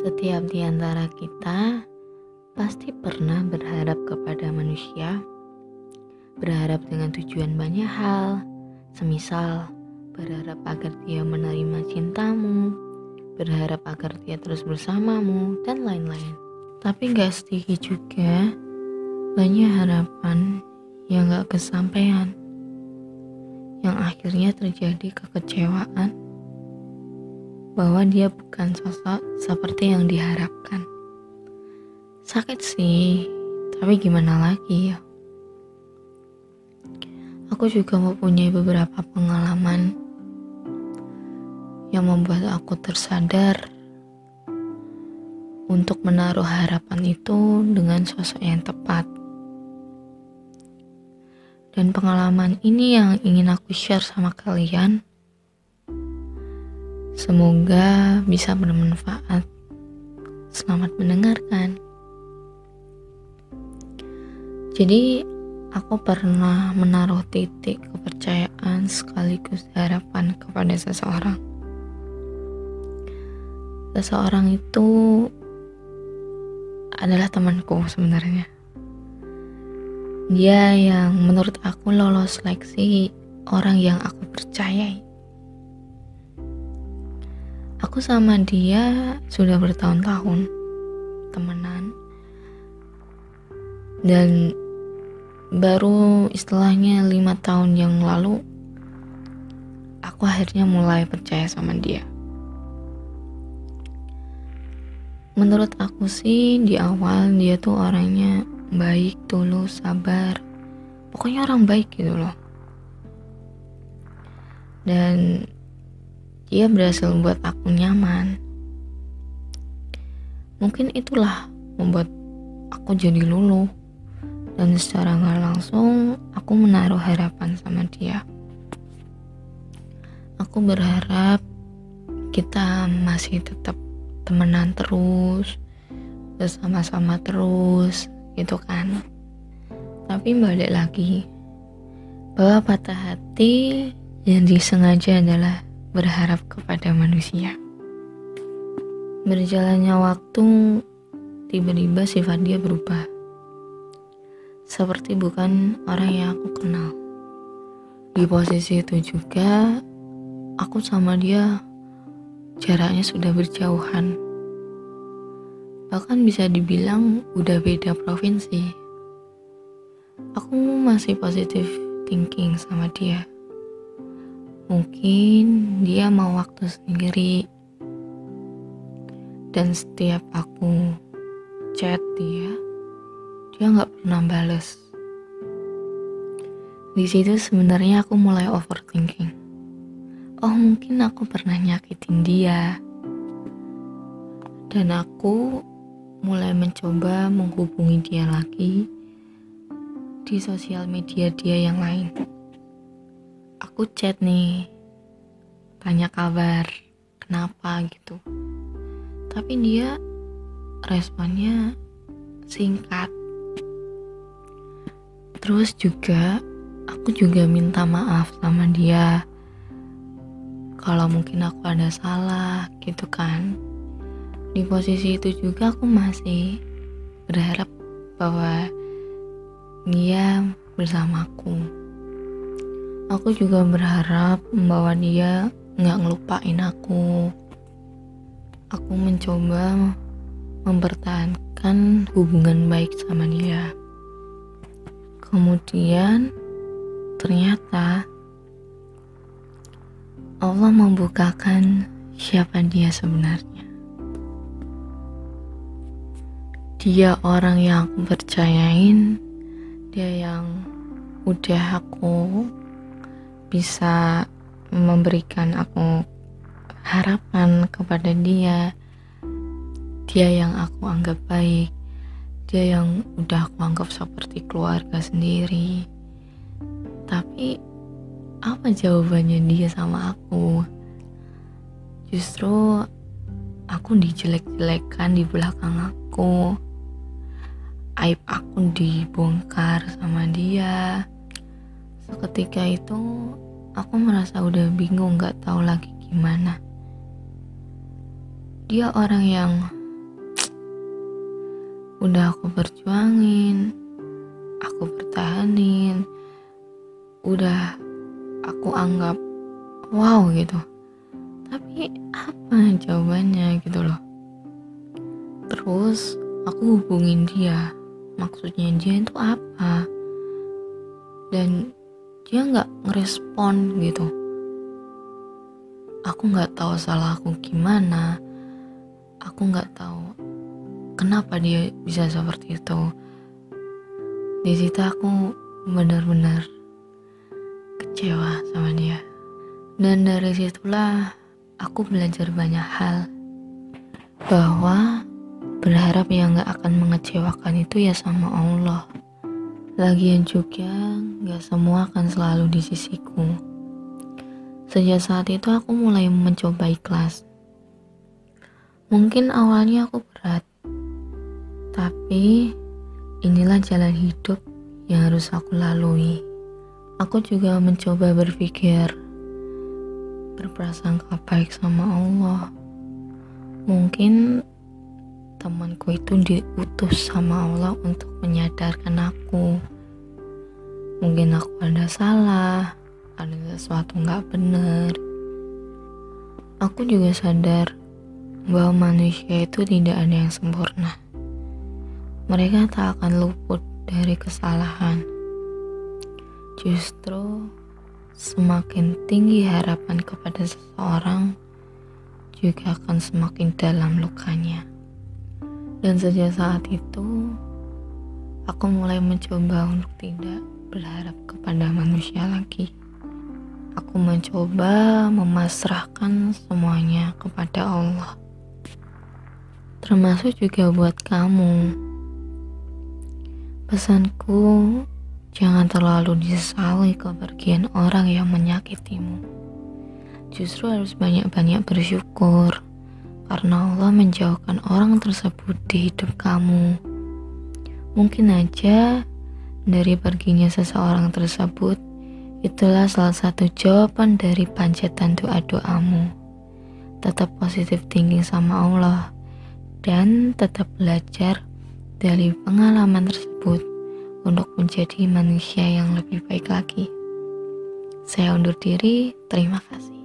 Setiap di antara kita pasti pernah berharap kepada manusia, berharap dengan tujuan banyak hal, semisal berharap agar dia menerima cintamu, berharap agar dia terus bersamamu, dan lain-lain. Tapi gak sedikit juga banyak harapan yang gak kesampaian, yang akhirnya terjadi kekecewaan bahwa dia bukan sosok seperti yang diharapkan. Sakit sih, tapi gimana lagi ya? Aku juga mempunyai beberapa pengalaman yang membuat aku tersadar untuk menaruh harapan itu dengan sosok yang tepat. Dan pengalaman ini yang ingin aku share sama kalian Semoga bisa bermanfaat. Selamat mendengarkan. Jadi, aku pernah menaruh titik kepercayaan sekaligus harapan kepada seseorang. Seseorang itu adalah temanku sebenarnya. Dia yang menurut aku lolos seleksi orang yang aku percayai. Aku sama dia sudah bertahun-tahun temenan dan baru istilahnya lima tahun yang lalu aku akhirnya mulai percaya sama dia. Menurut aku sih di awal dia tuh orangnya baik, tulus, sabar. Pokoknya orang baik gitu loh. Dan dia berhasil membuat aku nyaman. Mungkin itulah membuat aku jadi luluh. Dan secara nggak langsung aku menaruh harapan sama dia. Aku berharap kita masih tetap temenan terus, bersama-sama terus, gitu kan. Tapi balik lagi, bahwa patah hati yang disengaja adalah berharap kepada manusia. Berjalannya waktu, tiba-tiba sifat dia berubah. Seperti bukan orang yang aku kenal. Di posisi itu juga, aku sama dia jaraknya sudah berjauhan. Bahkan bisa dibilang udah beda provinsi. Aku masih positif thinking sama dia Mungkin dia mau waktu sendiri. Dan setiap aku chat dia, dia nggak pernah bales. Di situ sebenarnya aku mulai overthinking. Oh mungkin aku pernah nyakitin dia. Dan aku mulai mencoba menghubungi dia lagi di sosial media dia yang lain aku chat nih tanya kabar kenapa gitu. Tapi dia responnya singkat. Terus juga aku juga minta maaf sama dia. Kalau mungkin aku ada salah gitu kan. Di posisi itu juga aku masih berharap bahwa dia bersamaku Aku juga berharap bahwa dia nggak ngelupain aku. Aku mencoba mempertahankan hubungan baik sama dia. Kemudian ternyata Allah membukakan siapa dia sebenarnya. Dia orang yang aku percayain, dia yang udah aku bisa memberikan aku harapan kepada dia. Dia yang aku anggap baik. Dia yang udah aku anggap seperti keluarga sendiri. Tapi apa jawabannya dia sama aku? Justru aku dijelek-jelekan di belakang aku. Aib aku dibongkar sama dia Seketika itu aku merasa udah bingung gak tahu lagi gimana. Dia orang yang udah aku perjuangin, aku pertahanin, udah aku anggap wow gitu. Tapi apa jawabannya gitu loh. Terus aku hubungin dia, maksudnya dia itu apa? Dan dia nggak ngerespon gitu. Aku nggak tahu salah aku gimana. Aku nggak tahu kenapa dia bisa seperti itu di situ aku benar-benar kecewa sama dia dan dari situlah aku belajar banyak hal bahwa berharap yang gak akan mengecewakan itu ya sama Allah lagian juga gak semua akan selalu di sisiku sejak saat itu aku mulai mencoba ikhlas mungkin awalnya aku berat tapi inilah jalan hidup yang harus aku lalui. Aku juga mencoba berpikir berprasangka baik sama Allah. Mungkin temanku itu diutus sama Allah untuk menyadarkan aku. Mungkin aku ada salah, ada sesuatu nggak benar. Aku juga sadar bahwa manusia itu tidak ada yang sempurna mereka tak akan luput dari kesalahan. Justru semakin tinggi harapan kepada seseorang, juga akan semakin dalam lukanya. Dan sejak saat itu, aku mulai mencoba untuk tidak berharap kepada manusia lagi. Aku mencoba memasrahkan semuanya kepada Allah, termasuk juga buat kamu Pesanku, jangan terlalu disesali kepergian orang yang menyakitimu. Justru harus banyak-banyak bersyukur karena Allah menjauhkan orang tersebut di hidup kamu. Mungkin aja dari perginya seseorang tersebut itulah salah satu jawaban dari panjatan doa-doamu. Tetap positif thinking sama Allah dan tetap belajar dari pengalaman tersebut untuk menjadi manusia yang lebih baik lagi. Saya undur diri, terima kasih.